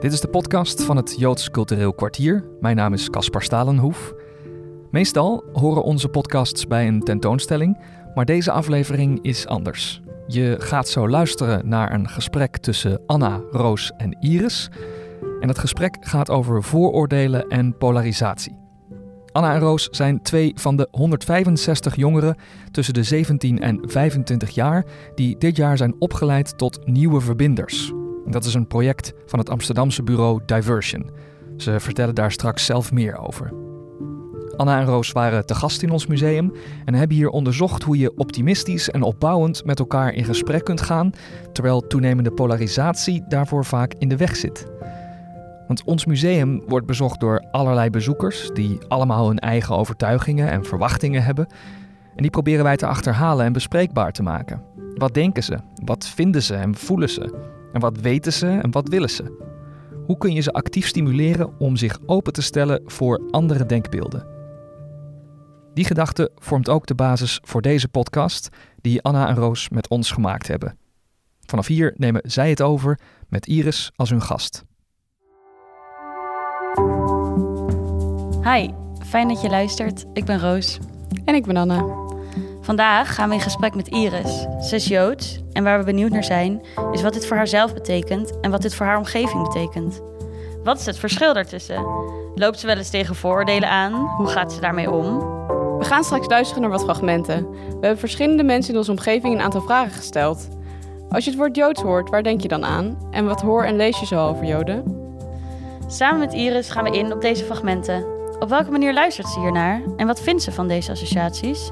Dit is de podcast van het Joods Cultureel Kwartier. Mijn naam is Caspar Stalenhoef. Meestal horen onze podcasts bij een tentoonstelling, maar deze aflevering is anders. Je gaat zo luisteren naar een gesprek tussen Anna, Roos en Iris. En het gesprek gaat over vooroordelen en polarisatie. Anna en Roos zijn twee van de 165 jongeren tussen de 17 en 25 jaar die dit jaar zijn opgeleid tot nieuwe verbinders. Dat is een project van het Amsterdamse bureau Diversion. Ze vertellen daar straks zelf meer over. Anna en Roos waren te gast in ons museum en hebben hier onderzocht hoe je optimistisch en opbouwend met elkaar in gesprek kunt gaan, terwijl toenemende polarisatie daarvoor vaak in de weg zit. Want ons museum wordt bezocht door allerlei bezoekers die allemaal hun eigen overtuigingen en verwachtingen hebben. En die proberen wij te achterhalen en bespreekbaar te maken. Wat denken ze? Wat vinden ze en voelen ze? En wat weten ze en wat willen ze? Hoe kun je ze actief stimuleren om zich open te stellen voor andere denkbeelden? Die gedachte vormt ook de basis voor deze podcast die Anna en Roos met ons gemaakt hebben. Vanaf hier nemen zij het over met Iris als hun gast. Hi, fijn dat je luistert. Ik ben Roos. En ik ben Anna. Vandaag gaan we in gesprek met Iris. Ze is Joods en waar we benieuwd naar zijn, is wat dit voor haarzelf betekent en wat dit voor haar omgeving betekent. Wat is het verschil daartussen? Loopt ze wel eens tegen vooroordelen aan? Hoe gaat ze daarmee om? We gaan straks luisteren naar wat fragmenten. We hebben verschillende mensen in onze omgeving een aantal vragen gesteld. Als je het woord Joods hoort, waar denk je dan aan? En wat hoor en lees je zo over Joden? Samen met Iris gaan we in op deze fragmenten. Op welke manier luistert ze hiernaar en wat vindt ze van deze associaties?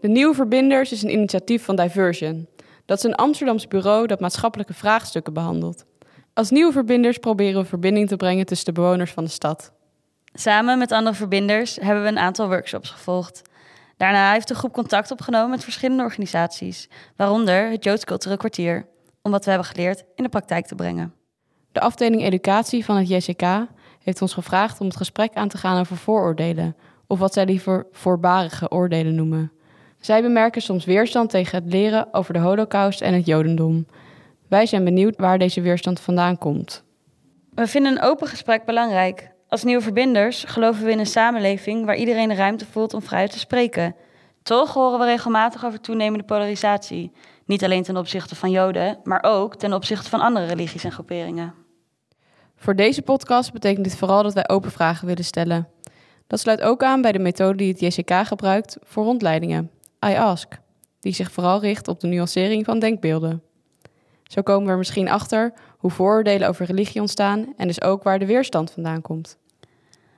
De Nieuwe Verbinders is een initiatief van Diversion. Dat is een Amsterdams bureau dat maatschappelijke vraagstukken behandelt. Als Nieuwe Verbinders proberen we verbinding te brengen tussen de bewoners van de stad. Samen met andere verbinders hebben we een aantal workshops gevolgd. Daarna heeft de groep contact opgenomen met verschillende organisaties, waaronder het Joods Cultureel Kwartier, om wat we hebben geleerd in de praktijk te brengen. De afdeling educatie van het JCK heeft ons gevraagd om het gesprek aan te gaan over vooroordelen, of wat zij liever voorbarige oordelen noemen. Zij bemerken soms weerstand tegen het leren over de Holocaust en het Jodendom. Wij zijn benieuwd waar deze weerstand vandaan komt. We vinden een open gesprek belangrijk. Als nieuwe verbinders geloven we in een samenleving waar iedereen de ruimte voelt om vrij te spreken. Toch horen we regelmatig over toenemende polarisatie. Niet alleen ten opzichte van Joden, maar ook ten opzichte van andere religies en groeperingen. Voor deze podcast betekent dit vooral dat wij open vragen willen stellen. Dat sluit ook aan bij de methode die het JCK gebruikt voor rondleidingen, I Ask, die zich vooral richt op de nuancering van denkbeelden. Zo komen we er misschien achter hoe vooroordelen over religie ontstaan en dus ook waar de weerstand vandaan komt.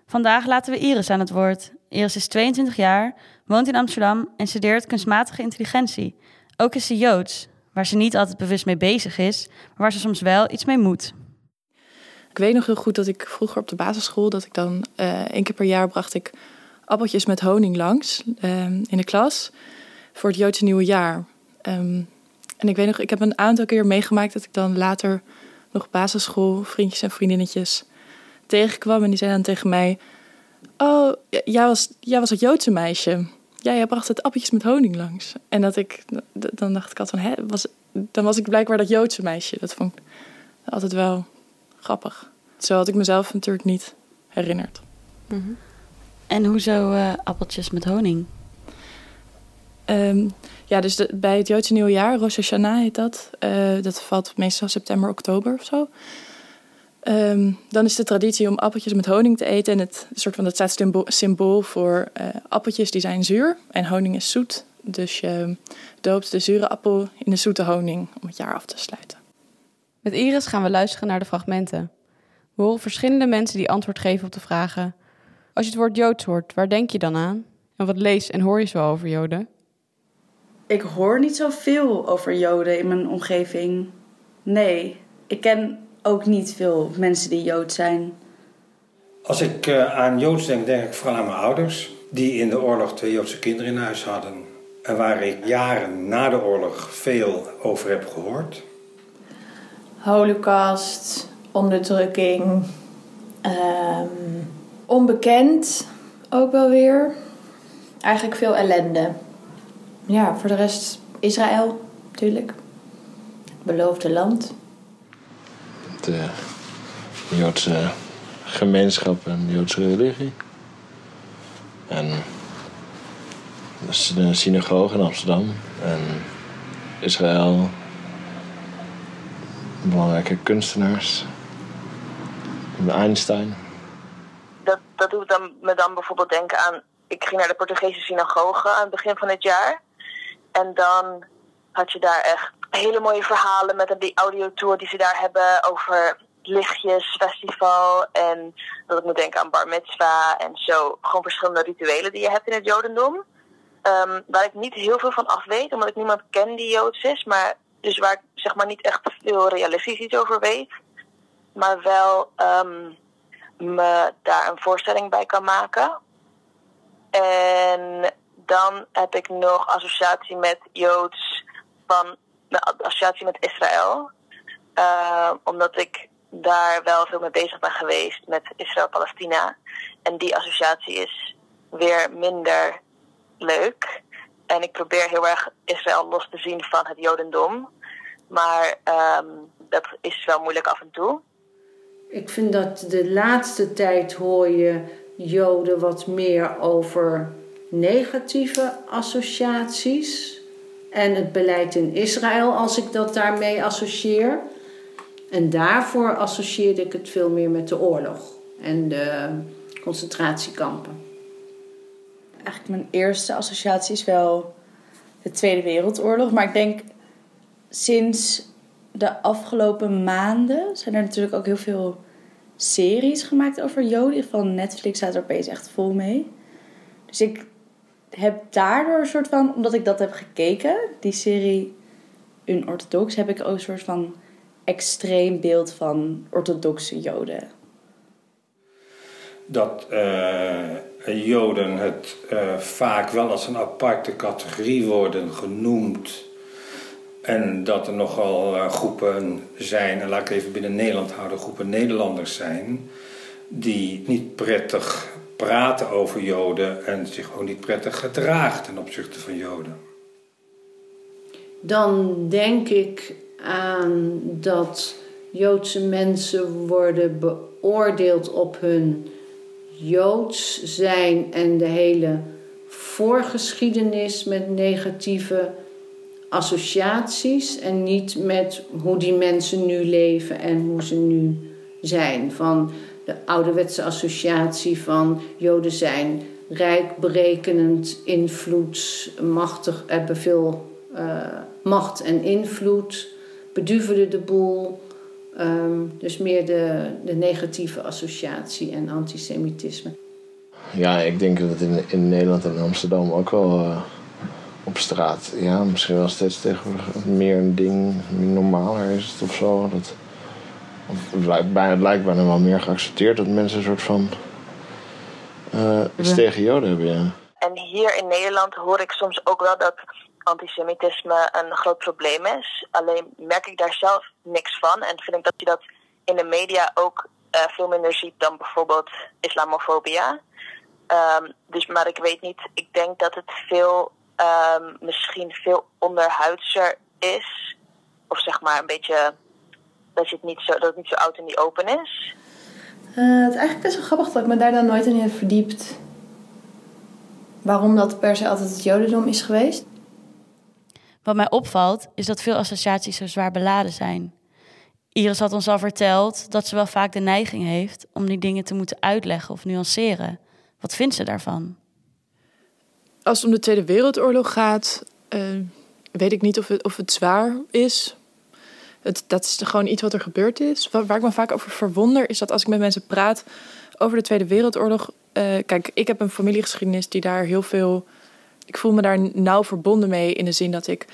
Vandaag laten we Iris aan het woord. Iris is 22 jaar, woont in Amsterdam en studeert kunstmatige intelligentie. Ook is ze Joods, waar ze niet altijd bewust mee bezig is, maar waar ze soms wel iets mee moet. Ik weet nog heel goed dat ik vroeger op de basisschool, dat ik dan uh, één keer per jaar bracht ik appeltjes met honing langs uh, in de klas voor het Joodse nieuwe jaar. Um, en ik weet nog, ik heb een aantal keer meegemaakt dat ik dan later nog basisschool vriendjes en vriendinnetjes tegenkwam. En die zeiden dan tegen mij: Oh, jij was, jij was het Joodse meisje. Ja, jij bracht het appeltjes met honing langs. En dat ik, dan dacht ik altijd van, hè, was, dan was ik blijkbaar dat Joodse meisje. Dat vond ik altijd wel grappig. Zo had ik mezelf natuurlijk niet herinnerd. Mm -hmm. En hoezo uh, appeltjes met honing? Um, ja, dus de, bij het Joodse nieuwjaar, Rosh Hashanah heet dat. Uh, dat valt meestal september, oktober of zo. Um, dan is de traditie om appeltjes met honing te eten. En het, soort van, dat staat symbool, symbool voor uh, appeltjes die zijn zuur en honing is zoet. Dus je doopt de zure appel in de zoete honing om het jaar af te sluiten. Met Iris gaan we luisteren naar de fragmenten. We horen verschillende mensen die antwoord geven op de vragen... Als je het woord Joods hoort, waar denk je dan aan? En wat lees en hoor je zo over Joden? Ik hoor niet zoveel over Joden in mijn omgeving. Nee, ik ken ook niet veel mensen die Jood zijn. Als ik uh, aan Joods denk, denk ik vooral aan mijn ouders. Die in de oorlog twee Joodse kinderen in huis hadden. En waar ik jaren na de oorlog veel over heb gehoord. Holocaust, onderdrukking, um, onbekend ook wel weer. Eigenlijk veel ellende. ja, voor de rest Israël natuurlijk. Het beloofde land. De Joodse gemeenschap en de Joodse religie. En de synagoge in Amsterdam. En Israël. Belangrijke kunstenaars. Einstein. Dat, dat doet dan, me dan bijvoorbeeld denken aan... Ik ging naar de Portugese synagoge aan het begin van het jaar. En dan had je daar echt hele mooie verhalen met die audiotour die ze daar hebben over lichtjes, festival. En dat ik moet denken aan bar mitzvah en zo. Gewoon verschillende rituelen die je hebt in het jodendom. Um, waar ik niet heel veel van af weet, omdat ik niemand ken die joods is. Maar dus waar ik zeg maar niet echt veel realistisch iets over weet. Maar wel um, me daar een voorstelling bij kan maken. En dan heb ik nog associatie met Joods van associatie met Israël. Uh, omdat ik daar wel veel mee bezig ben geweest met Israël-Palestina. En die associatie is weer minder leuk. En ik probeer heel erg Israël los te zien van het Jodendom. Maar um, dat is wel moeilijk af en toe. Ik vind dat de laatste tijd hoor je Joden wat meer over negatieve associaties. En het beleid in Israël, als ik dat daarmee associeer. En daarvoor associeerde ik het veel meer met de oorlog en de concentratiekampen. Eigenlijk mijn eerste associatie is wel de Tweede Wereldoorlog. Maar ik denk sinds de afgelopen maanden zijn er natuurlijk ook heel veel series gemaakt over Joden. Van Netflix staat er opeens echt vol mee. Dus ik heb daardoor een soort van, omdat ik dat heb gekeken, die serie Unorthodox, heb ik ook een soort van extreem beeld van orthodoxe Joden. Dat uh, Joden het uh, vaak wel als een aparte categorie worden genoemd. En dat er nogal uh, groepen zijn, en laat ik even binnen Nederland houden, groepen Nederlanders zijn, die niet prettig praten over Joden en zich ook niet prettig gedragen ten opzichte van Joden. Dan denk ik aan dat Joodse mensen worden beoordeeld op hun Joods zijn en de hele voorgeschiedenis met negatieve associaties en niet met hoe die mensen nu leven en hoe ze nu zijn. Van de ouderwetse associatie van Joden zijn rijk, berekenend, invloed, machtig, hebben veel uh, macht en invloed beduverde de boel. Um, dus meer de, de negatieve associatie en antisemitisme. Ja, ik denk dat het in, in Nederland en Amsterdam ook wel uh, op straat, ja, misschien wel steeds tegenwoordig meer een ding, normaler is het of zo. Dat, of het, lijkt bijna, het lijkt bijna wel meer geaccepteerd dat mensen een soort van uh, iets tegen Joden hebben, ja. En hier in Nederland hoor ik soms ook wel dat antisemitisme een groot probleem is. Alleen merk ik daar zelf niks van. En vind ik dat je dat in de media ook uh, veel minder ziet dan bijvoorbeeld islamofobia. Um, dus, maar ik weet niet, ik denk dat het veel, um, misschien veel onderhuidser is. Of zeg maar een beetje, dat, het, niet zo, dat het niet zo oud en niet open is. Uh, het is eigenlijk best wel grappig dat ik me daar dan nooit in heb verdiept. Waarom dat per se altijd het jodendom is geweest. Wat mij opvalt, is dat veel associaties zo zwaar beladen zijn. Iris had ons al verteld dat ze wel vaak de neiging heeft om die dingen te moeten uitleggen of nuanceren. Wat vindt ze daarvan? Als het om de Tweede Wereldoorlog gaat, uh, weet ik niet of het, of het zwaar is. Het, dat is gewoon iets wat er gebeurd is. Waar, ik me vaak over verwonder, is dat als ik met mensen praat over de Tweede Wereldoorlog. Uh, kijk, ik heb een familiegeschiedenis die daar heel veel ik voel me daar nauw verbonden mee in de zin dat ik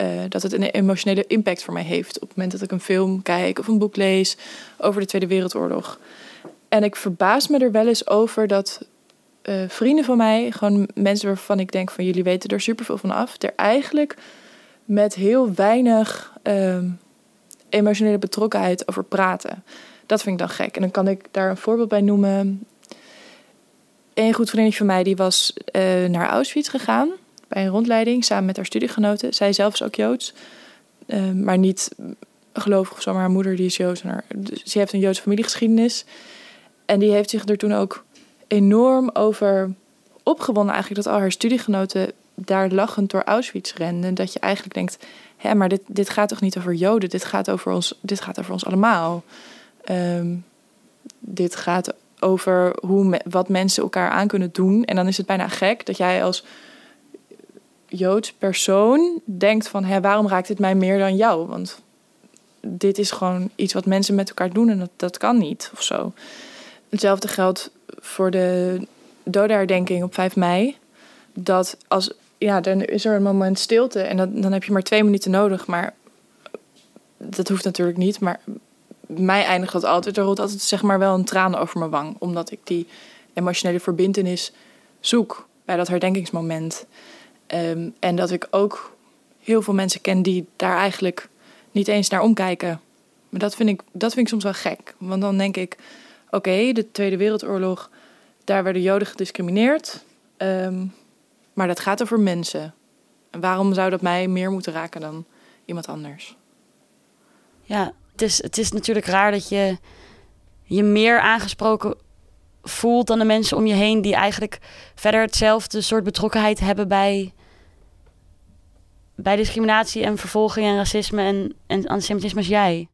uh, dat het een emotionele impact voor mij heeft op het moment dat ik een film kijk of een boek lees over de Tweede Wereldoorlog. En ik verbaas me er wel eens over dat uh, vrienden van mij, gewoon mensen waarvan ik denk van jullie weten er superveel van af, er eigenlijk met heel weinig uh, emotionele betrokkenheid over praten. Dat vind ik dan gek. En dan kan ik daar een voorbeeld bij noemen een goed vriendinnetje van mij die was uh, naar Auschwitz gegaan bij een rondleiding samen met haar studiegenoten. Zij zelf is ook Joods, ehm, maar niet gelovig of zo. Maar haar moeder die is Joods. En haar, dus ze heeft een Joodse familiegeschiedenis. En die heeft zich er toen ook enorm over opgewonden eigenlijk... dat al haar studiegenoten daar lachend door Auschwitz renden. Dat je eigenlijk denkt, hé, maar dit, dit gaat toch niet over Joden? Dit gaat over ons, dit gaat over ons allemaal. Ehm, dit gaat over hoe wat mensen elkaar aan kunnen doen. En dan is het bijna gek dat jij als Joods persoon denkt van... Hé, waarom raakt dit mij meer dan jou? Want dit is gewoon iets wat mensen met elkaar doen en dat, dat kan niet of zo. Hetzelfde geldt voor de dodenherdenking op 5 mei. Dat als, ja, dan is er een moment stilte en dan, dan heb je maar twee minuten nodig. Maar dat hoeft natuurlijk niet. Maar mij eindigt dat altijd. Er rolt altijd zeg maar wel een traan over mijn wang. Omdat ik die emotionele verbindenis zoek bij dat herdenkingsmoment. Um, en dat ik ook heel veel mensen ken die daar eigenlijk niet eens naar omkijken. Maar dat vind ik, dat vind ik soms wel gek. Want dan denk ik, oké, de Tweede Wereldoorlog, daar werden Joden gediscrimineerd. Um, maar dat gaat over mensen. En waarom zou dat mij meer moeten raken dan iemand anders? Ja, het is, het is natuurlijk raar dat je je meer aangesproken voelt dan de mensen om je heen die eigenlijk verder hetzelfde soort betrokkenheid hebben bij, bij discriminatie en vervolging en racisme en, en antisemitisme als jij.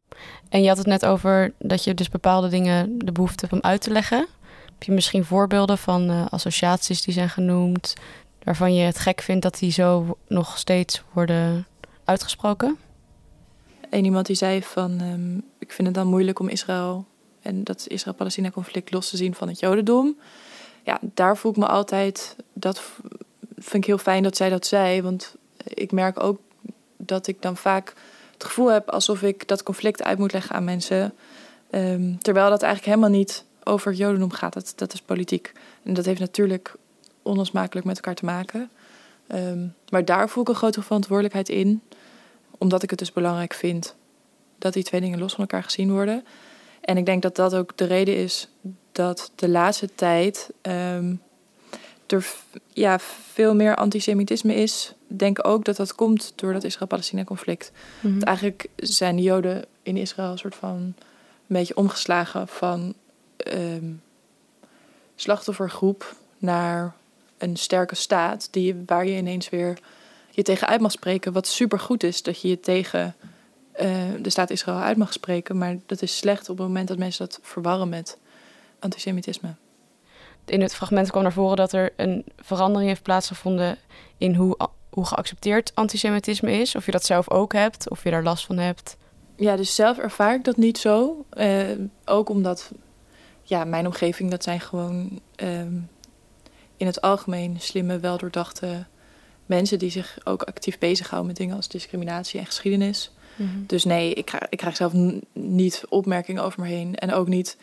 En je had het net over dat je dus bepaalde dingen de behoefte hebt om uit te leggen. Heb je misschien voorbeelden van uh, associaties die zijn genoemd, waarvan je het gek vindt dat die zo nog steeds worden uitgesproken? En iemand die zei van, um, ik vind het dan moeilijk om Israël en dat Israël-Palestina-conflict los te zien van het Jodendom. Ja, daar voel ik me altijd, dat vind ik heel fijn dat zij dat zei, want ik merk ook dat ik dan vaak het gevoel heb alsof ik dat conflict uit moet leggen aan mensen. Um, terwijl dat eigenlijk helemaal niet over het Jodendom gaat. Dat, dat is politiek. En dat heeft natuurlijk onlosmakelijk met elkaar te maken. Um, maar daar voel ik een grotere verantwoordelijkheid in. Omdat ik het dus belangrijk vind dat die twee dingen los van elkaar gezien worden. En ik denk dat dat ook de reden is dat de laatste tijd um, er ja, veel meer antisemitisme is. Ik denk ook dat dat komt door dat Israël-Palestina-conflict. Mm -hmm. Eigenlijk zijn de Joden in Israël een soort van een beetje omgeslagen van um, slachtoffergroep naar een sterke staat die, waar je ineens weer je tegen uit mag spreken. Wat super goed is dat je je tegen uh, de staat Israël uit mag spreken. Maar dat is slecht op het moment dat mensen dat verwarren met antisemitisme. In het fragment kwam naar voren dat er een verandering heeft plaatsgevonden in hoe, hoe geaccepteerd antisemitisme is. Of je dat zelf ook hebt, of je daar last van hebt. Ja, dus zelf ervaar ik dat niet zo. Uh, ook omdat ja, mijn omgeving, dat zijn gewoon um, in het algemeen slimme, weldoordachte mensen die zich ook actief bezighouden met dingen als discriminatie en geschiedenis. Mm -hmm. Dus nee, ik krijg, ik krijg zelf niet opmerkingen over me heen. En ook niet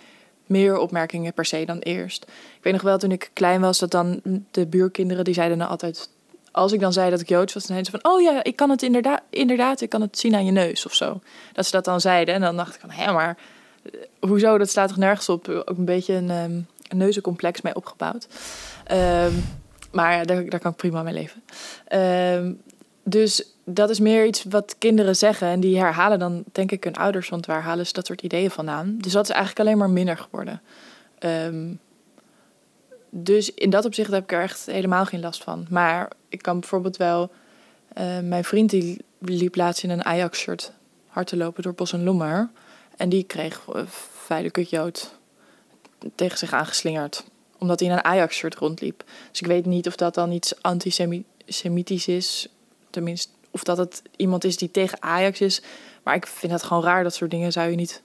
meer opmerkingen per se dan eerst. Ik weet nog wel toen ik klein was, dat dan de buurkinderen die zeiden dan altijd. Als ik dan zei dat ik Joods was, dan zeiden ze van: Oh ja, ik kan het inderdaad, inderdaad, ik kan het zien aan je neus of zo. Dat ze dat dan zeiden. En dan dacht ik van: Hé, maar hoezo? Dat staat toch nergens op? Ook een beetje een, um, een neuzencomplex mee opgebouwd. Um, maar daar, kan ik prima mee leven. Um, dus dat is meer iets wat kinderen zeggen. En die herhalen dan, denk ik, hun ouders. Want waar halen ze dat soort ideeën vandaan? Dus dat is eigenlijk alleen maar minder geworden. Um, dus in dat opzicht heb ik er echt helemaal geen last van. Maar ik kan bijvoorbeeld wel... Uh, mijn vriend die liep laatst in een Ajax-shirt hard te lopen door Bos en Lommer. En die kreeg uh, vuile kutjood tegen zich aangeslingerd. Omdat hij in een Ajax-shirt rondliep. Dus ik weet niet of dat dan iets antisemitisch is. Tenminste, of dat het iemand is die tegen Ajax is. Maar ik vind het gewoon raar. Dat soort dingen zou je niet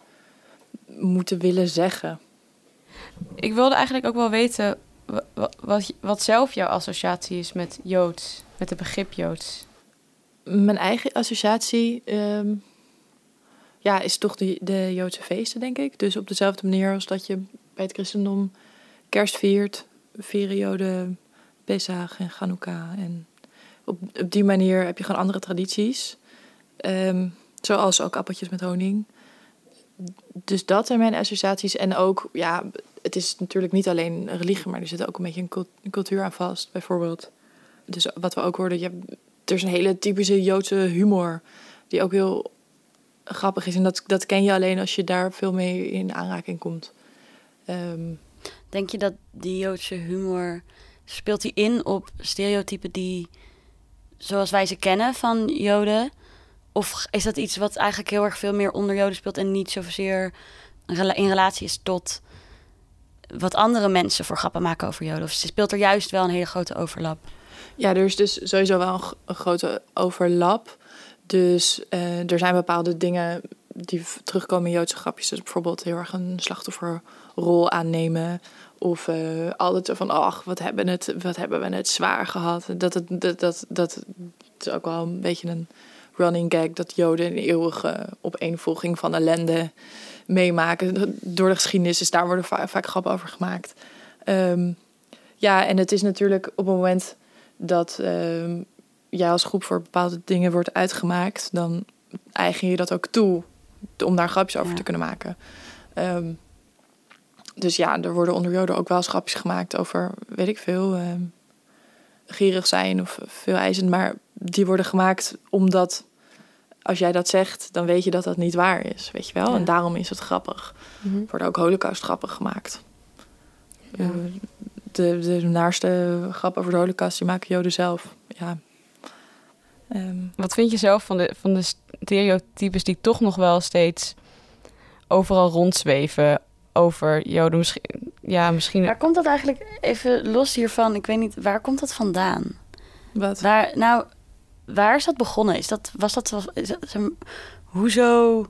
moeten willen zeggen. Ik wilde eigenlijk ook wel weten wat, wat, wat zelf jouw associatie is met Joods, met het begrip Joods. Mijn eigen associatie um, ja, is toch de, de Joodse feesten, denk ik. Dus op dezelfde manier als dat je bij het christendom kerst viert, Joden Pesach en Chanukka en op, op die manier heb je gewoon andere tradities. Um, zoals ook appeltjes met honing. Dus dat zijn mijn associaties. En ook, ja, het is natuurlijk niet alleen religie, maar er zit ook een beetje een cultuur aan vast. Bijvoorbeeld dus wat we ook hoorden, je hebt, er is een hele typische Joodse humor die ook heel grappig is. En dat, dat ken je alleen als je daar veel mee in aanraking komt. Ehm, Denk je dat die Joodse humor speelt die in op stereotypen die zoals wij ze kennen van Joden? Of is dat iets wat eigenlijk heel erg veel meer onder Joden speelt en niet zozeer in relatie is tot wat andere mensen voor grappen maken over Joden? Of speelt er juist wel een hele grote overlap? Ja, er is dus sowieso wel een, grote overlap. Dus eh, er zijn bepaalde dingen die terugkomen in Joodse grapjes. Dus bijvoorbeeld heel erg een slachtofferrol aannemen. Of eh, altijd van, ach, wat hebben, het, wat hebben we het zwaar gehad. Dat, het, dat, dat, dat het is ook wel een beetje een running gag... dat Joden een eeuwige opeenvolging van ellende meemaken. Door de geschiedenis, dus daar worden va- vaak grappen over gemaakt. Ehm, ja, en het is natuurlijk op het moment dat ehm, jij als groep voor bepaalde dingen wordt uitgemaakt, dan eigen je dat ook toe om daar grapjes over Ja. te kunnen maken. Ehm, dus ja, er worden onder Joden ook wel eens grapjes gemaakt over, weet ik veel, ehm, gierig zijn of veel eisend. Maar die worden gemaakt omdat als jij dat zegt, dan weet je dat dat niet waar is, weet je wel. Ja. En daarom is het grappig. Worden ook holocaust grappen gemaakt. Ja. Eh, de, de naarste grap over de holocaust, die maken Joden zelf. Ja. Ehm, Wat vind je zelf van de, van de stereotypes die toch nog wel steeds overal rondzweven over Joden? Misschien, ja, misschien. Waar komt dat eigenlijk, even los hiervan, ik weet niet, waar komt dat vandaan? wat? Waar, nou, waar is dat begonnen? Is dat, was dat, is dat hoezo?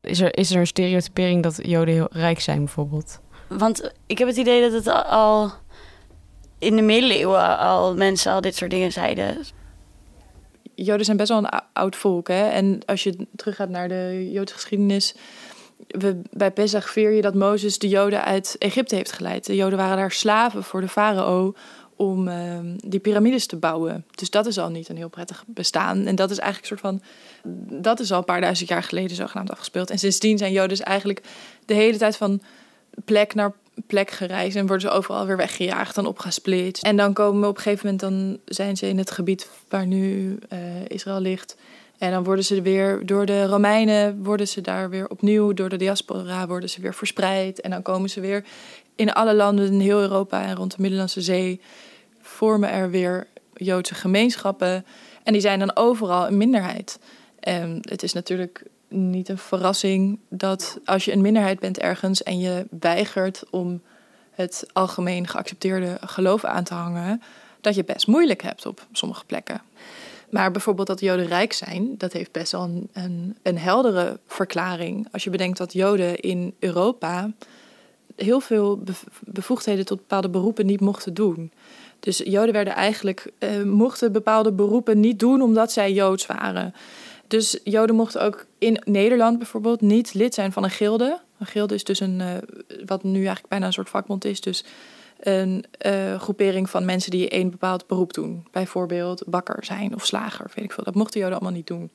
Is er, is er een stereotypering dat Joden heel rijk zijn, bijvoorbeeld? Want ik heb het idee dat het al in de middeleeuwen al mensen al dit soort dingen zeiden. Joden zijn best wel een ou- oud volk. Hè? En als je teruggaat naar de Joodse geschiedenis. We, bij Pesach vier je dat Mozes de Joden uit Egypte heeft geleid. De Joden waren daar slaven voor de farao om ehm, die piramides te bouwen. Dus dat is al niet een heel prettig bestaan. En dat is eigenlijk een soort van... Dat is al een paar duizend jaar geleden zogenaamd afgespeeld. En sindsdien zijn Joden dus eigenlijk de hele tijd van plek naar plek gereisd. En worden ze overal weer weggejaagd en opgesplitst. En dan komen we op een gegeven moment... dan zijn ze in het gebied waar nu eh, Israël ligt... En dan worden ze weer door de Romeinen, worden ze daar weer opnieuw, door de diaspora worden ze weer verspreid. En dan komen ze weer in alle landen in heel Europa en rond de Middellandse Zee, vormen er weer Joodse gemeenschappen. En die zijn dan overal een minderheid. En het is natuurlijk niet een verrassing dat als je een minderheid bent ergens en je weigert om het algemeen geaccepteerde geloof aan te hangen, dat je best moeilijk hebt op sommige plekken. Maar bijvoorbeeld dat Joden rijk zijn, dat heeft best wel een, een, een heldere verklaring. Als je bedenkt dat Joden in Europa heel veel bev- bevoegdheden tot bepaalde beroepen niet mochten doen. Dus Joden werden eigenlijk, eh, mochten bepaalde beroepen niet doen omdat zij Joods waren. Dus Joden mochten ook in Nederland bijvoorbeeld niet lid zijn van een gilde. Een gilde is dus een, eh, wat nu eigenlijk bijna een soort vakbond is. Dus een eh, groepering van mensen die één bepaald beroep doen. Bijvoorbeeld bakker zijn of slager, weet ik veel. Dat mochten Joden allemaal niet doen.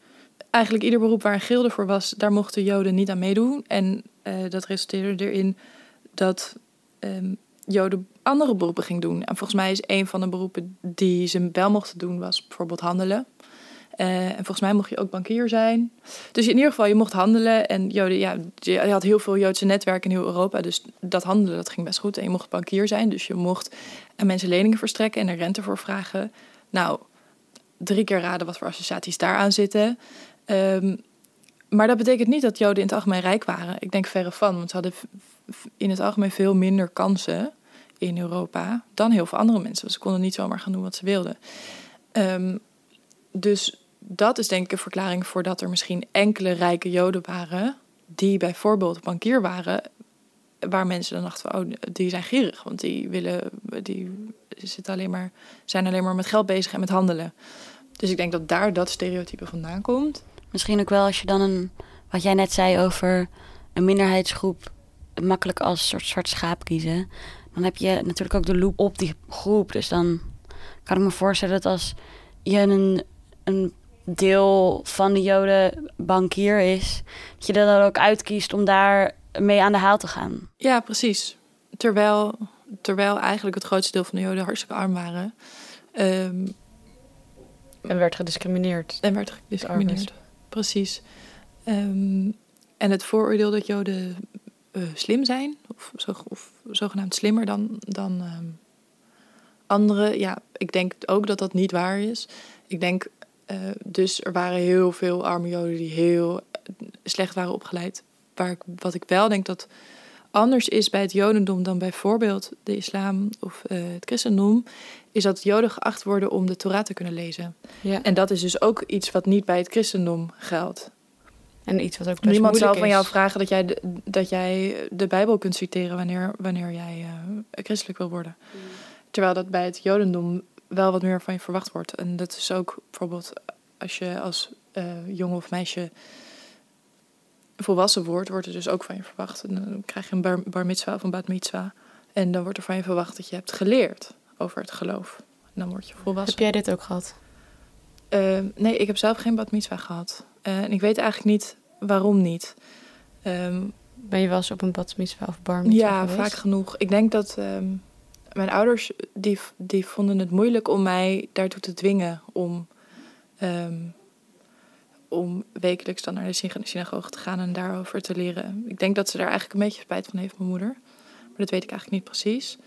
Eigenlijk ieder beroep waar een gilde voor was, daar mochten Joden niet aan meedoen. En eh, dat resulteerde erin dat ehm, Joden andere beroepen ging doen. En volgens mij is een van de beroepen die ze wel mochten doen, was bijvoorbeeld handelen. Eh, en volgens mij mocht je ook bankier zijn. Dus in ieder geval, je mocht handelen. En Joden, ja, je had heel veel Joodse netwerken in heel Europa. Dus dat handelen, dat ging best goed. En je mocht bankier zijn. Dus je mocht aan mensen leningen verstrekken en er rente voor vragen. Nou, drie keer raden wat voor associaties daaraan zitten. Ehm, maar dat betekent niet dat Joden in het algemeen rijk waren. Ik denk verre van, want ze hadden in het algemeen veel minder kansen in Europa dan heel veel andere mensen. Ze konden niet zomaar gaan doen wat ze wilden. Ehm, dus dat is denk ik een verklaring voor dat er misschien enkele rijke Joden waren die bijvoorbeeld bankier waren, waar mensen dan dachten oh, die zijn gierig, want die willen, die zitten alleen maar, zijn alleen maar met geld bezig en met handelen. Dus ik denk dat daar dat stereotype vandaan komt. Misschien ook wel als je dan een, wat jij net zei over een minderheidsgroep makkelijk als soort zwart schaap kiezen. Dan heb je natuurlijk ook de loop op die groep. Dus dan kan ik me voorstellen dat als je een, een deel van de Joden bankier is, dat je er dan ook uitkiest om daar mee aan de haal te gaan. Ja, precies. Terwijl, terwijl eigenlijk het grootste deel van de Joden hartstikke arm waren. Ehm, En werd gediscrimineerd. en werd gediscrimineerd. Precies. Ehm, en het vooroordeel dat Joden eh, slim zijn, of, zo, of zogenaamd slimmer dan, dan ehm, anderen, ja, ik denk ook dat dat niet waar is. Ik denk eh, dus er waren heel veel arme Joden die heel eh, slecht waren opgeleid. Waar ik, wat ik wel denk dat anders is bij het Jodendom dan bijvoorbeeld de islam of eh, het christendom, is dat Joden geacht worden om de Torah te kunnen lezen. Ja. En dat is dus ook iets wat niet bij het christendom geldt. En iets wat ook best Niemand zal van jou vragen dat jij de, dat jij de Bijbel kunt citeren wanneer, wanneer jij christelijk wil worden. Terwijl dat bij het Jodendom wel wat meer van je verwacht wordt. En dat is ook bijvoorbeeld als je als eh, jongen of meisje volwassen wordt, wordt er dus ook van je verwacht. En dan krijg je een bar, bar mitzwa of een bat mitzwa. En dan wordt er van je verwacht dat je hebt geleerd over het geloof. En dan word je volwassen. Heb jij dit ook gehad? Eh, nee, ik heb zelf geen bat mitzwa gehad. Eh, en ik weet eigenlijk niet waarom niet. Ehm, Ben je wel eens op een bat mitzwa of bar mitzwa ja, geweest? vaak genoeg. Ik denk dat ehm, mijn ouders die, die vonden het moeilijk om mij daartoe te dwingen om, ehm, om wekelijks dan naar de syna- synagoge te gaan en daarover te leren. Ik denk dat ze daar eigenlijk een beetje spijt van heeft, mijn moeder. Maar dat weet ik eigenlijk niet precies.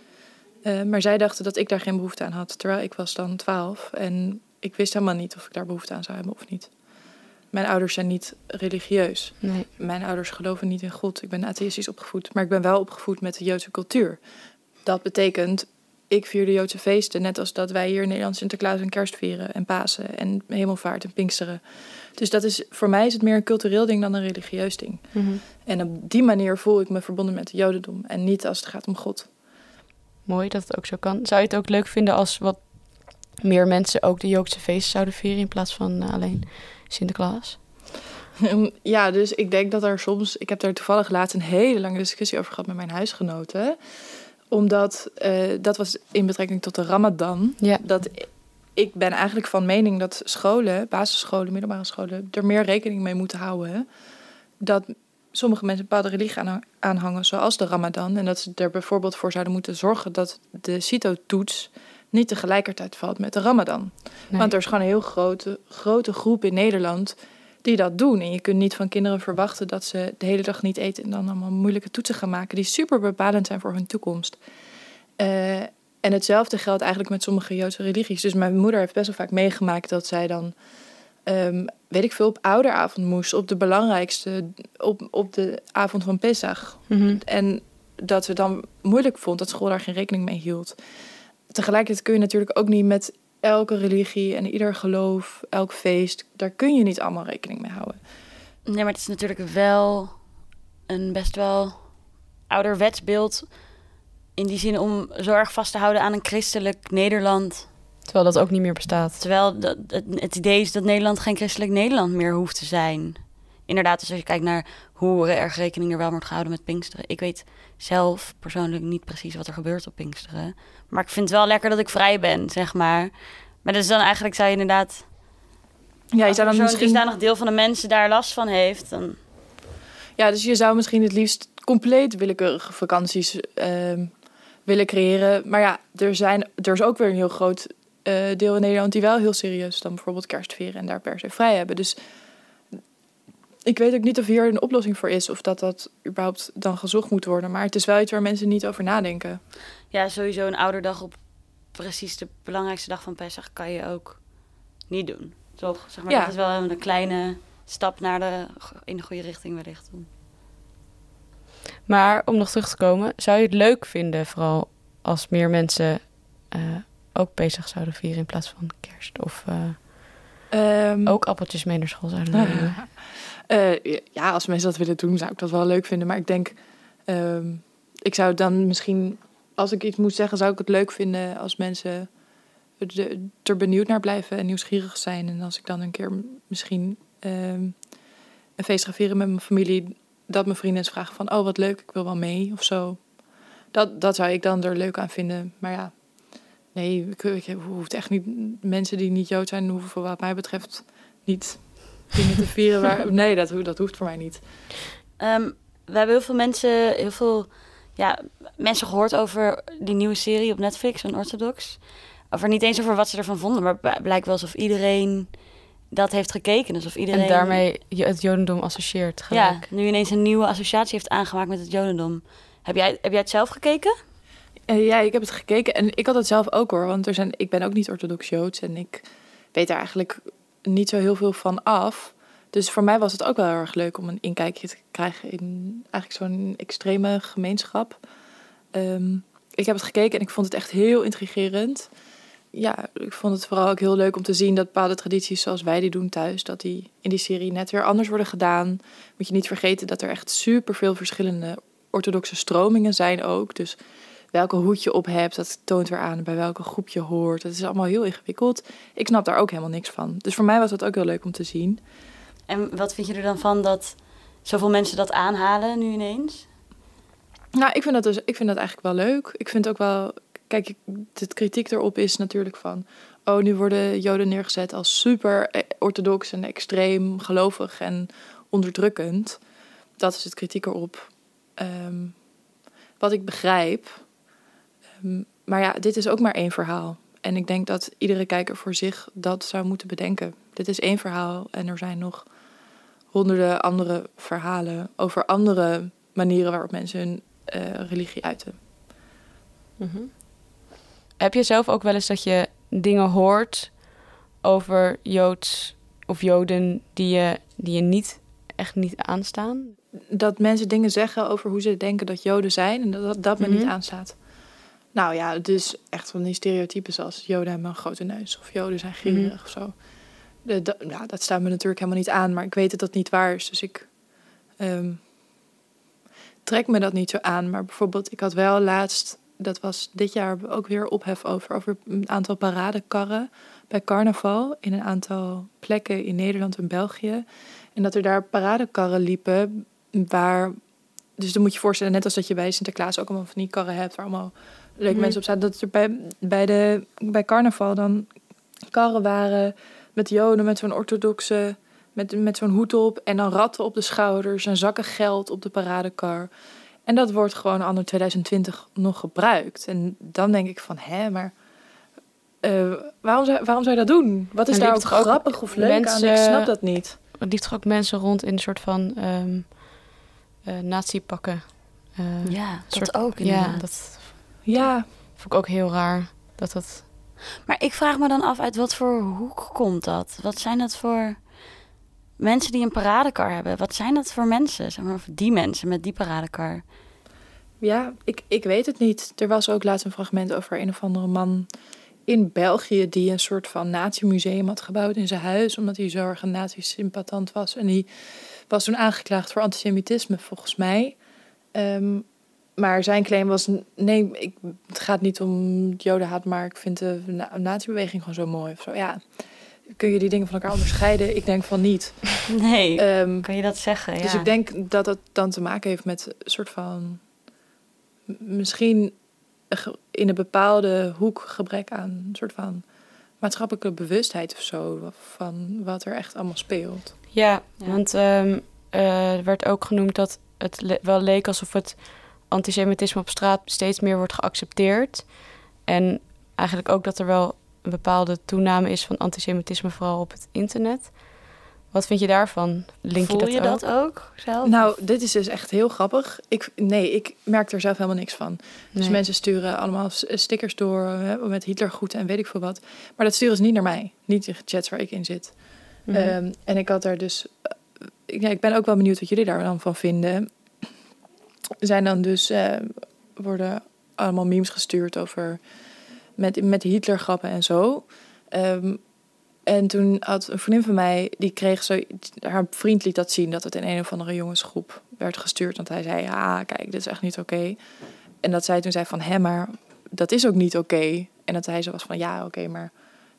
Eh, maar zij dachten dat ik daar geen behoefte aan had, terwijl ik was dan twaalf en ik wist helemaal niet of ik daar behoefte aan zou hebben of niet. Mijn ouders zijn niet religieus. Nee. Mijn ouders geloven niet in God. Ik ben atheïstisch opgevoed, maar ik ben wel opgevoed met de Joodse cultuur. Dat betekent, ik vier de Joodse feesten, net als dat wij hier in Nederland Sinterklaas en Kerst vieren en Pasen en Hemelvaart en Pinksteren. Dus dat is, voor mij is het meer een cultureel ding dan een religieus ding. Mhm. En op die manier voel ik me verbonden met het Jodendom en niet als het gaat om God. Mooi dat het ook zo kan. Zou je het ook leuk vinden als wat meer mensen ook de Joodse feesten zouden vieren in plaats van eh, alleen Sinterklaas? Ja, dus ik denk dat er soms... Ik heb daar toevallig laatst een hele lange discussie over gehad met mijn huisgenoten. Omdat, eh, dat was in betrekking tot de ramadan. Ja. Dat ik ben eigenlijk van mening dat scholen, basisscholen, middelbare scholen... er meer rekening mee moeten houden. Dat sommige mensen een bepaalde religie aan- aanhangen, zoals de ramadan. En dat ze er bijvoorbeeld voor zouden moeten zorgen dat de CITO-toets... niet tegelijkertijd valt met de ramadan. Nee. Want er is gewoon een heel grote, grote groep in Nederland die dat doen. En je kunt niet van kinderen verwachten dat ze de hele dag niet eten en dan allemaal moeilijke toetsen gaan maken die super bepalend zijn voor hun toekomst. Eh, en hetzelfde geldt eigenlijk met sommige Joodse religies. Dus mijn moeder heeft best wel vaak meegemaakt dat zij dan, ehm, weet ik veel, op ouderavond moest, op de belangrijkste, op, op de avond van Pesach. Mhm. En dat ze dan moeilijk vond dat school daar geen rekening mee hield. Tegelijkertijd kun je natuurlijk ook niet met elke religie en ieder geloof, elk feest, daar kun je niet allemaal rekening mee houden. Nee, maar het is natuurlijk wel een best wel ouderwets beeld. In die zin om zo erg vast te houden aan een christelijk Nederland. Terwijl dat ook niet meer bestaat. Terwijl dat, het, het idee is dat Nederland geen christelijk Nederland meer hoeft te zijn. Inderdaad, dus als je kijkt naar hoe erg rekening er wel wordt gehouden met Pinksteren. Ik weet zelf persoonlijk niet precies wat er gebeurt op Pinksteren. Maar ik vind het wel lekker dat ik vrij ben, zeg maar. Maar dus dan eigenlijk zou je inderdaad... Ja, je zou dan misschien, dusdanig deel van de mensen daar last van heeft... dan ja, dus je zou misschien het liefst compleet willekeurige vakanties ehm, willen creëren. Maar ja, er, zijn, er is ook weer een heel groot eh, deel in Nederland die wel heel serieus dan bijvoorbeeld kerst vieren en daar per se vrij hebben. Dus ik weet ook niet of hier een oplossing voor is of dat dat überhaupt dan gezocht moet worden. Maar het is wel iets waar mensen niet over nadenken. Ja, sowieso een ouderdag op precies de belangrijkste dag van Pesach kan je ook niet doen. Toch? Zeg maar, Ja. dat is wel een kleine stap naar de, in de goede richting wellicht. Maar om nog terug te komen, zou je het leuk vinden, vooral als meer mensen eh, ook bezig zouden vieren in plaats van kerst? Of eh, Ehm, ook appeltjes mee naar school zouden nemen? Eh, ja, als mensen dat willen doen, zou ik dat wel leuk vinden. Maar ik denk, ehm, ik zou dan misschien, als ik iets moet zeggen, zou ik het leuk vinden als mensen er benieuwd naar blijven en nieuwsgierig zijn. En als ik dan een keer misschien ehm, een feest ga vieren met mijn familie, dat mijn vrienden eens vragen van, oh wat leuk, ik wil wel mee of zo. Dat, dat zou ik dan er leuk aan vinden. Maar ja, nee, ik hoeft echt niet, mensen die niet Jood zijn, hoeven wat mij betreft niet dingen te vieren. Waar, nee, dat, ho- dat hoeft voor mij niet. Ehm, we hebben heel veel mensen, heel veel ja, mensen gehoord over die nieuwe serie op Netflix, Unorthodox. Of er niet eens over wat ze ervan vonden, maar blijkt wel alsof iedereen dat heeft gekeken. Alsof iedereen... En daarmee het Jodendom associeert Ja, gelijk. nu ineens een nieuwe associatie heeft aangemaakt met het Jodendom. Heb jij, heb jij het zelf gekeken? Eh, ja, ik heb het gekeken en ik had het zelf ook hoor. Want er zijn, ik ben ook niet orthodox Joods en ik weet daar eigenlijk niet zo heel veel van af. Dus voor mij was het ook wel heel erg leuk om een inkijkje te krijgen in eigenlijk zo'n extreme gemeenschap. Ehm, ik heb het gekeken en ik vond het echt heel intrigerend. Ja, ik vond het vooral ook heel leuk om te zien dat bepaalde tradities zoals wij die doen thuis, dat die in die serie net weer anders worden gedaan. Moet je niet vergeten dat er echt superveel verschillende orthodoxe stromingen zijn ook. Dus welke hoed je op hebt, dat toont weer aan bij welke groep je hoort. Het is allemaal heel ingewikkeld. Ik snap daar ook helemaal niks van. Dus voor mij was dat ook heel leuk om te zien. En wat vind je er dan van dat zoveel mensen dat aanhalen nu ineens? Nou, ik vind dat dus, ik vind dat eigenlijk wel leuk. Ik vind ook wel, kijk, de kritiek erop is natuurlijk van, oh, nu worden Joden neergezet als super eh, orthodox en extreem gelovig en onderdrukkend. Dat is het kritiek erop. Ehm, wat ik begrijp. Maar ja, dit is ook maar één verhaal. En ik denk dat iedere kijker voor zich dat zou moeten bedenken. Dit is één verhaal en er zijn nog honderden andere verhalen over andere manieren waarop mensen hun eh, religie uiten. Mhm. Heb je zelf ook wel eens dat je dingen hoort over Joods of Joden die je, die je niet echt niet aanstaan? Dat mensen dingen zeggen over hoe ze denken dat Joden zijn en dat dat, dat me niet Mhm. aanstaat. Nou ja, dus echt van die stereotypen zoals Joden hebben een grote neus of Joden zijn gierig Mhm. of zo. De, dat- ja, dat staat me natuurlijk helemaal niet aan, maar ik weet dat dat niet waar is. Dus ik ehm, trek me dat niet zo aan. Maar bijvoorbeeld, ik had wel laatst, dat was dit jaar ook weer ophef over, over een aantal paradekarren bij carnaval in een aantal plekken in Nederland en België. En dat er daar paradekarren liepen waar. Dus dan moet je je voorstellen, net als dat je bij Sinterklaas ook allemaal van die karren hebt waar allemaal leuke Mhm. mensen op staan. Dat er bij, bij, de, bij carnaval dan karren waren met joden met zo'n orthodoxe, met, met zo'n hoed op en dan ratten op de schouders en zakken geld op de paradekar. En dat wordt gewoon anno 2020 nog gebruikt. En dan denk ik van, hè, maar eh, waarom, zou, waarom zou je dat doen? Wat is En daar ook grappig of leuk aan? Ik snap dat niet. Er liep toch ook mensen rond in een soort van ehm eh nazi-pakken? Eh, Ja, dat soort- ook Ja, inderdaad. dat Ja, vond ik ook heel raar. Dat dat... Maar ik vraag me dan af, uit wat voor hoek komt dat? Wat zijn dat voor mensen die een paradekar hebben? Wat zijn dat voor mensen? Zeg maar, of die mensen met die paradekar. Ja, ik, ik weet het niet. Er was ook laatst een fragment over een of andere man in België die een soort van natiemuseum had gebouwd in zijn huis, omdat hij zo erg een nazi-sympathisant was. En die was toen aangeklaagd voor antisemitisme, volgens mij. Ehm, maar zijn claim was, nee, ik, het gaat niet om jodenhaat, maar ik vind de na- nazi-beweging gewoon zo mooi. Of zo. Ja, kun je die dingen van elkaar onderscheiden? Ik denk van niet. Nee, Ehm, kan je dat zeggen? dus ja. ik denk dat het dan te maken heeft met een soort van. Misschien in een bepaalde hoek gebrek aan een soort van maatschappelijke bewustheid of zo. Van wat er echt allemaal speelt. Ja, want ehm, eh, er werd ook genoemd dat het le- wel leek alsof het antisemitisme op straat steeds meer wordt geaccepteerd. En eigenlijk ook dat er wel een bepaalde toename is van antisemitisme, vooral op het internet. Wat vind je daarvan? Link Voel je dat ook? dat ook zelf? Nou, dit is dus echt heel grappig. Ik, nee, ik merk er zelf helemaal niks van. Dus Nee. mensen sturen allemaal s- stickers door hè, met Hitlergroeten en weet ik veel wat. Maar dat sturen ze niet naar mij. Niet de chats waar ik in zit. Mhm. Ehm, en ik had daar dus. eh, ja, ik ben ook wel benieuwd wat jullie daar dan van vinden. Zijn dan dus. eh, worden allemaal memes gestuurd over. met, met Hitlergrappen en zo. Ehm, en toen had een vriendin van mij. die kreeg zo. haar vriend liet dat zien dat het in een of andere jongensgroep werd gestuurd. Want hij zei: Ja, kijk, dit is echt niet oké. En dat zij toen zei: van, Hé, maar dat is ook niet oké. En dat hij zo was van: Ja, oké, maar.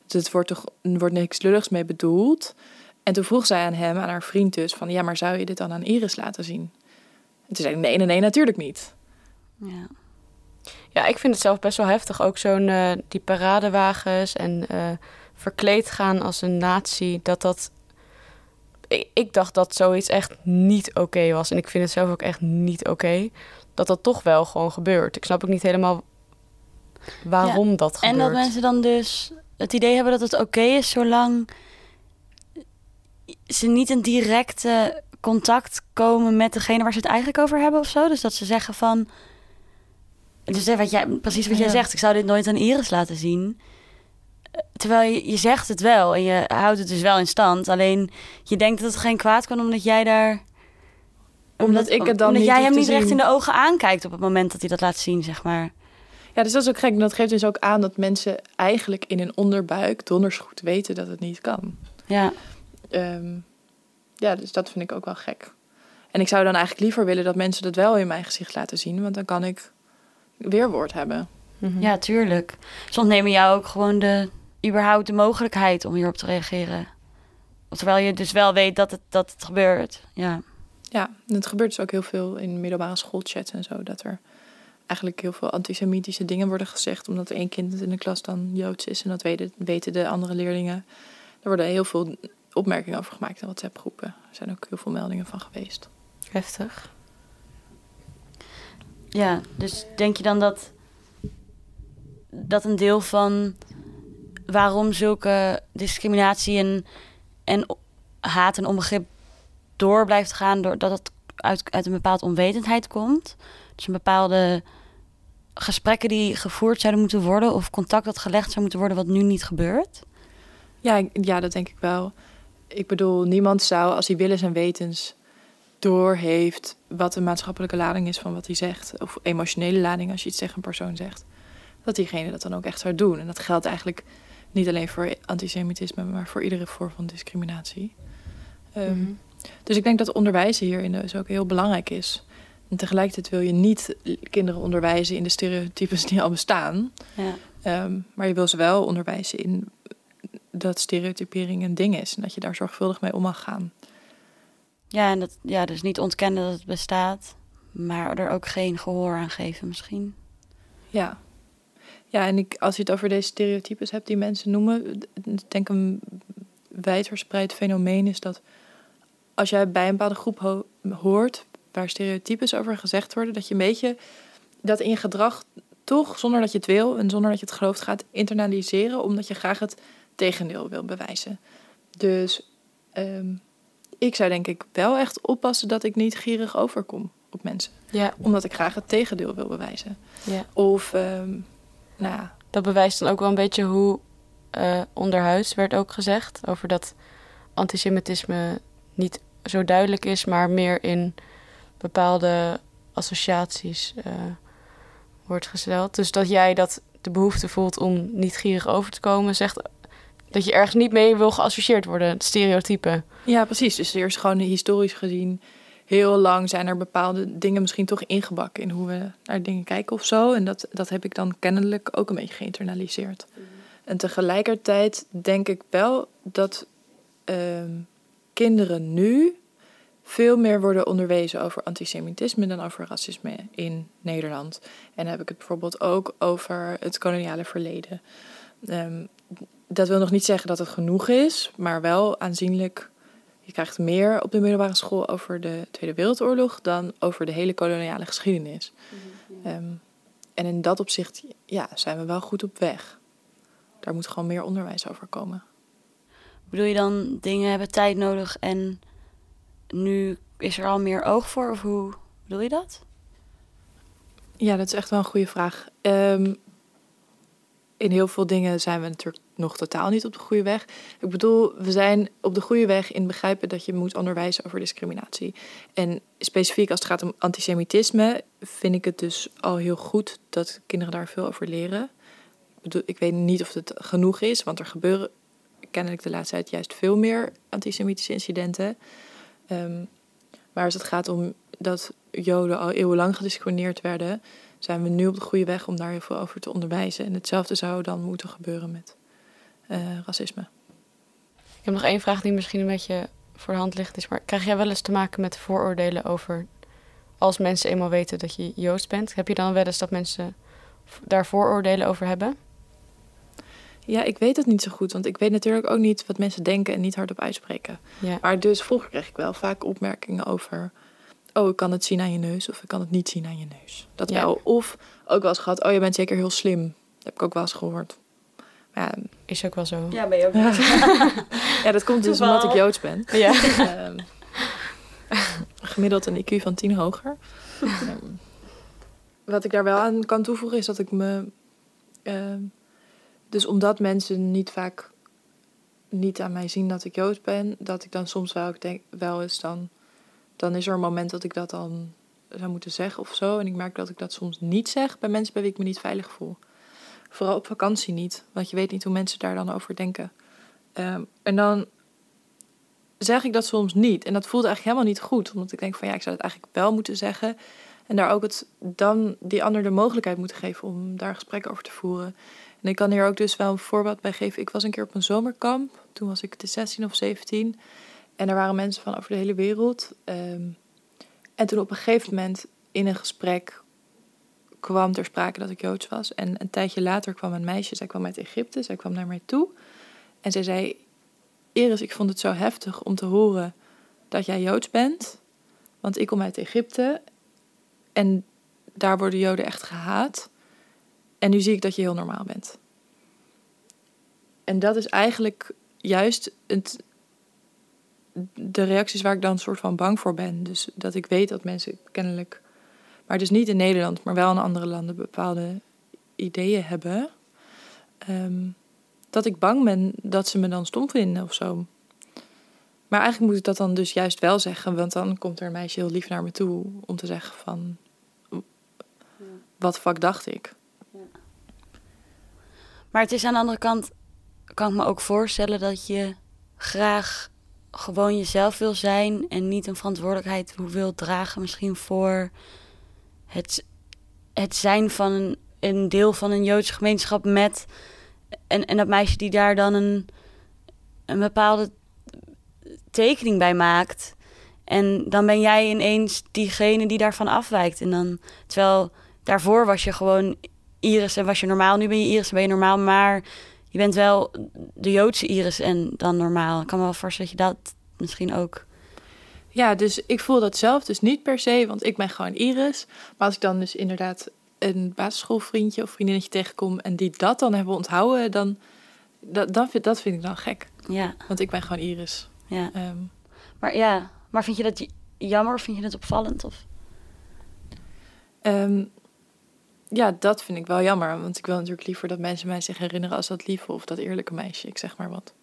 Het wordt toch wordt niks lulligs mee bedoeld. En toen vroeg zij aan hem, aan haar vriend dus, van ja, maar zou je dit dan aan Iris laten zien? En toen zei hij, nee, nee, nee, natuurlijk niet. Ja. Ja, ik vind het zelf best wel heftig. Ook zo'n eh, die paradewagens en eh, verkleed gaan als een nazi. Dat dat. Ik, ik dacht dat zoiets echt niet oké was. En ik vind het zelf ook echt niet oké. Dat dat toch wel gewoon gebeurt. Ik snap ook niet helemaal waarom dat gebeurt. En dat mensen dan dus het idee hebben dat het oké is zolang ze niet in directe contact komen met degene waar ze het eigenlijk over hebben of zo. Dus dat ze zeggen van. Dus wat jij, precies wat jij Ja. zegt, ik zou dit nooit aan Iris laten zien. Terwijl je, je zegt het wel en je houdt het dus wel in stand. Alleen je denkt dat het geen kwaad kan omdat jij daar. Omdat ik het dan omdat niet jij hem niet recht in de ogen aankijkt op het moment dat hij dat laat zien, zeg maar. Ja, dus dat is ook gek. En dat geeft dus ook aan dat mensen eigenlijk in hun onderbuik donders goed weten dat het niet kan. Ja. Ehm, ja, dus dat vind ik ook wel gek. En ik zou dan eigenlijk liever willen dat mensen dat wel in mijn gezicht laten zien, want dan kan ik weerwoord hebben. Mhm. Ja, tuurlijk. Ze ontnemen jou ook gewoon de, überhaupt de mogelijkheid om hierop te reageren. Terwijl je dus wel weet dat het, dat het gebeurt. Ja. Ja, en het gebeurt dus ook heel veel in middelbare schoolchats en zo, dat er eigenlijk heel veel antisemitische dingen worden gezegd, omdat er één kind in de klas dan Joods is en dat weten, weten de andere leerlingen. Er worden heel veel opmerkingen over gemaakt in WhatsApp-groepen. Er zijn ook heel veel meldingen van geweest. Heftig. ja, dus denk je dan dat, dat een deel van waarom zulke discriminatie en, en haat en onbegrip door blijft gaan, doordat het uit, uit een bepaalde onwetendheid komt? Dus een bepaalde gesprekken die gevoerd zouden moeten worden of contact dat gelegd zou moeten worden wat nu niet gebeurt? Ja, ja, dat denk ik wel. Ik bedoel, niemand zou, als hij willens en wetens doorheeft wat de maatschappelijke lading is van wat hij zegt, of emotionele lading als je iets tegen een persoon zegt, dat diegene dat dan ook echt zou doen. En dat geldt eigenlijk niet alleen voor antisemitisme, maar voor iedere vorm van discriminatie. Ehm, Mhm. Dus ik denk dat onderwijs hierin dus ook heel belangrijk is. En tegelijkertijd wil je niet kinderen onderwijzen in de stereotypes die al bestaan. Ja. Ehm, maar je wil ze wel onderwijzen in dat stereotypering een ding is. En dat je daar zorgvuldig mee om mag gaan. Ja, en dat, ja, dus niet ontkennen dat het bestaat, maar er ook geen gehoor aan geven misschien. Ja. Ja, en ik, als je het over deze stereotypes hebt die mensen noemen... ik denk een wijdverspreid fenomeen is dat... als jij bij een bepaalde groep ho- hoort waar stereotypes over gezegd worden... dat je een beetje dat in je gedrag toch, zonder dat je het wil... en zonder dat je het gelooft, gaat internaliseren... omdat je graag het tegendeel wil bewijzen. Dus ehm, ik zou denk ik wel echt oppassen dat ik niet gierig overkom op mensen. Ja, Omdat ik graag het tegendeel wil bewijzen. ja. Of, ehm, nou ja, Dat bewijst dan ook wel een beetje hoe eh, onderhuis werd ook gezegd. Over dat antisemitisme niet zo duidelijk is, maar meer in bepaalde associaties eh, wordt gesteld. Dus dat jij dat de behoefte voelt om niet gierig over te komen, zegt dat je ergens niet mee wil geassocieerd worden. Het stereotype. Ja, precies. Dus er is gewoon historisch gezien heel lang zijn er bepaalde dingen misschien toch ingebakken in hoe we naar dingen kijken of zo. En dat, dat heb ik dan kennelijk ook een beetje geïnternaliseerd. En tegelijkertijd denk ik wel dat ehm, kinderen nu veel meer worden onderwezen over antisemitisme dan over racisme in Nederland. En dan heb ik het bijvoorbeeld ook over het koloniale verleden. Ehm, dat wil nog niet zeggen dat het genoeg is, maar wel aanzienlijk. Je krijgt meer op de middelbare school over de Tweede Wereldoorlog dan over de hele koloniale geschiedenis. Ehm, en in dat opzicht ja, zijn we wel goed op weg. Daar moet gewoon meer onderwijs over komen. Bedoel je dan dingen hebben tijd nodig en nu is er al meer oog voor? Of hoe bedoel je dat? Ja, dat is echt wel een goede vraag. Ehm, in heel veel dingen zijn we natuurlijk nog totaal niet op de goede weg. Ik bedoel, we zijn op de goede weg in begrijpen dat je moet onderwijzen over discriminatie. En specifiek als het gaat om antisemitisme, vind ik het dus al heel goed dat kinderen daar veel over leren. Ik bedoel, ik weet niet of het genoeg is, want er gebeuren kennelijk de laatste tijd juist veel meer antisemitische incidenten. Ehm, maar als het gaat om dat Joden al eeuwenlang gediscrimineerd werden, zijn we nu op de goede weg om daar heel veel over te onderwijzen. En hetzelfde zou dan moeten gebeuren met racisme. Ik heb nog één vraag die misschien een beetje voor de hand ligt. Is, maar krijg jij wel eens te maken met vooroordelen over... als mensen eenmaal weten dat je Joods bent? Heb je dan wel eens dat mensen daar vooroordelen over hebben? Ja, ik weet het niet zo goed, want ik weet natuurlijk ook niet wat mensen denken en niet hardop uitspreken. Ja. Maar dus vroeger kreeg ik wel vaak opmerkingen over... oh, ik kan het zien aan je neus of ik kan het niet zien aan je neus. Dat Ja. wel. Of ook wel eens gehad, oh, je bent zeker heel slim. heb ik ook wel eens gehoord. Maar ja, Is ook wel zo. Ja, ben je ook. ja, dat komt dus Toeval. omdat ik Joods ben. Ja. Ehm, gemiddeld een IQ van 10 hoger. Ehm, wat ik daar wel aan kan toevoegen is dat ik me. ehm, dus omdat mensen niet vaak niet aan mij zien dat ik Joods ben, dat ik dan soms wel ik denk, wel eens dan. Dan is er een moment dat ik dat dan zou moeten zeggen of zo. En ik merk dat ik dat soms niet zeg bij mensen bij wie ik me niet veilig voel. Vooral op vakantie niet, want je weet niet hoe mensen daar dan over denken. Ehm, en dan zeg ik dat soms niet. En dat voelt eigenlijk helemaal niet goed. Omdat ik denk van ja, ik zou het eigenlijk wel moeten zeggen. En daar ook het, dan die ander de mogelijkheid moeten geven om daar gesprekken over te voeren. En ik kan hier ook dus wel een voorbeeld bij geven. Ik was een keer op een zomerkamp. Toen was ik de 16 of 17. En er waren mensen van over de hele wereld. Ehm, en toen op een gegeven moment in een gesprek kwam ter sprake dat ik Joods was. En een tijdje later kwam een meisje, zij kwam uit Egypte. Zij kwam naar mij toe. En zij zei, Iris, ik vond het zo heftig om te horen dat jij Joods bent. Want ik kom uit Egypte en daar worden Joden echt gehaat. En nu zie ik dat je heel normaal bent. En dat is eigenlijk juist het, de reacties waar ik dan soort van bang voor ben. Dus dat ik weet dat mensen kennelijk, maar dus niet in Nederland, maar wel in andere landen bepaalde ideeën hebben. Ehm, dat ik bang ben dat ze me dan stom vinden of zo. Maar eigenlijk moet ik dat dan dus juist wel zeggen, want dan komt er een meisje heel lief naar me toe om te zeggen van, wat fuck dacht ik? Maar het is aan de andere kant, kan ik me ook voorstellen dat je graag gewoon jezelf wil zijn en niet een verantwoordelijkheid wil dragen misschien voor het, het zijn van een, een deel van een Joodse gemeenschap met en, en dat meisje die daar dan een, een bepaalde tekening bij maakt. En dan ben jij ineens diegene die daarvan afwijkt. En dan, terwijl daarvoor was je gewoon Iris en was je normaal. Nu ben je Iris en ben je normaal, maar je bent wel de Joodse Iris en dan normaal. Ik kan me wel voorstellen dat je dat misschien ook... Ja, dus ik voel dat zelf dus niet per se, want ik ben gewoon Iris. Maar als ik dan dus inderdaad een basisschoolvriendje of vriendinnetje tegenkom en die dat dan hebben onthouden, dan dat, dat, vind, dat vind ik dan gek. Ja, Want ik ben gewoon Iris. ja. Ehm, Maar ja, maar vind je dat jammer of vind je het opvallend? Of... ehm, ja, dat vind ik wel jammer. Want ik wil natuurlijk liever dat mensen mij zich herinneren als dat lieve of dat eerlijke meisje. Ik zeg maar wat.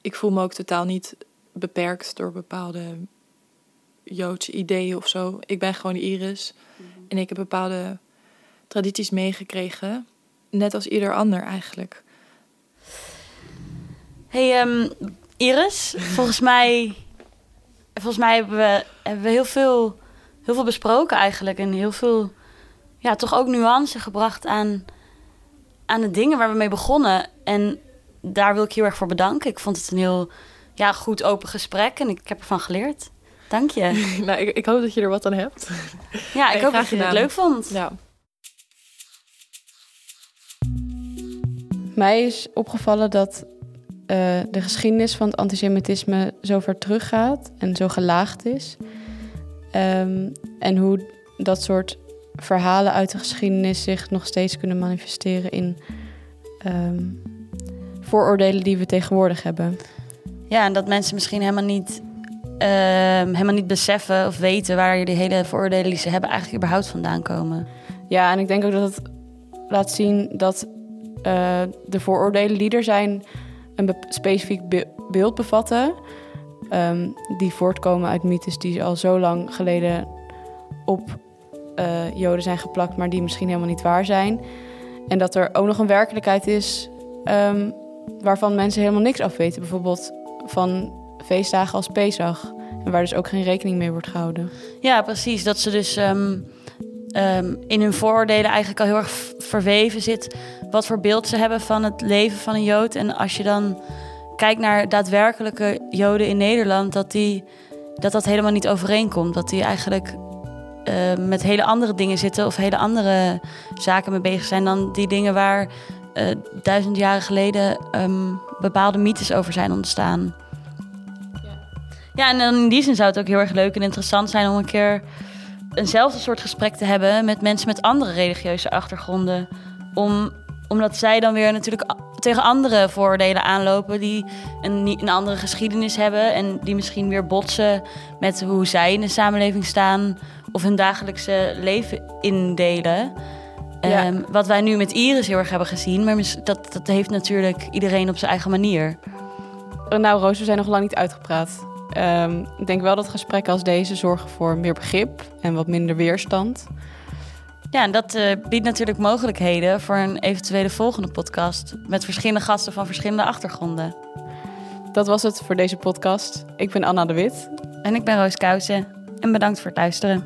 Ik voel me ook totaal niet beperkt door bepaalde Joodse ideeën of zo. Ik ben gewoon Iris. En ik heb bepaalde tradities meegekregen. Net als ieder ander eigenlijk. Hey ehm, Iris, volgens mij, volgens mij hebben we, hebben we heel, veel, heel veel besproken eigenlijk. En heel veel, ja, toch ook nuance gebracht aan, aan de dingen waar we mee begonnen. En daar wil ik heel erg voor bedanken. Ik vond het een heel ja, goed open gesprek en ik heb ervan geleerd. Dank je. nou, ik, ik hoop dat je er wat aan hebt. Ja, ik hoop dat je het leuk vond. Ja. Mij is opgevallen dat eh, de geschiedenis van het antisemitisme zo ver teruggaat en zo gelaagd is. Ehm, en hoe dat soort verhalen uit de geschiedenis zich nog steeds kunnen manifesteren in ehm, vooroordelen die we tegenwoordig hebben. Ja, en dat mensen misschien helemaal niet, ehm, helemaal niet beseffen of weten waar de hele vooroordelen die ze hebben eigenlijk überhaupt vandaan komen. Ja, en ik denk ook dat het laat zien dat eh, de vooroordelen die er zijn een specifiek be- beeld bevatten. ehm, die voortkomen uit mythes die al zo lang geleden op eh, Joden zijn geplakt, maar die misschien helemaal niet waar zijn. En dat er ook nog een werkelijkheid is ehm, waarvan mensen helemaal niks af weten. Bijvoorbeeld van feestdagen als Pesach. En waar dus ook geen rekening mee wordt gehouden. Ja, precies. Dat ze dus ehm, ehm, in hun vooroordelen eigenlijk al heel erg verweven zit. Wat voor beeld ze hebben van het leven van een Jood. En als je dan kijkt naar daadwerkelijke Joden in Nederland, dat die, dat, dat helemaal niet overeenkomt. Dat die eigenlijk eh, met hele andere dingen zitten of hele andere zaken mee bezig zijn dan die dingen waar eh, duizend jaren geleden ehm, bepaalde mythes over zijn ontstaan. Ja, en dan in die zin zou het ook heel erg leuk en interessant zijn om een keer eenzelfde soort gesprek te hebben met mensen met andere religieuze achtergronden. Om omdat zij dan weer natuurlijk tegen andere vooroordelen aanlopen die een, een andere geschiedenis hebben en die misschien weer botsen met hoe zij in de samenleving staan of hun dagelijkse leven indelen. Ja. Ehm, wat wij nu met Iris heel erg hebben gezien, maar dat, dat heeft natuurlijk iedereen op zijn eigen manier. Nou, Roos, we zijn nog lang niet uitgepraat. Ehm, ik denk wel dat gesprekken als deze zorgen voor meer begrip en wat minder weerstand. Ja, en dat eh, biedt natuurlijk mogelijkheden voor een eventuele volgende podcast met verschillende gasten van verschillende achtergronden. Dat was het voor deze podcast. Ik ben Anna de Wit. En ik ben Roos Kousen en bedankt voor het luisteren.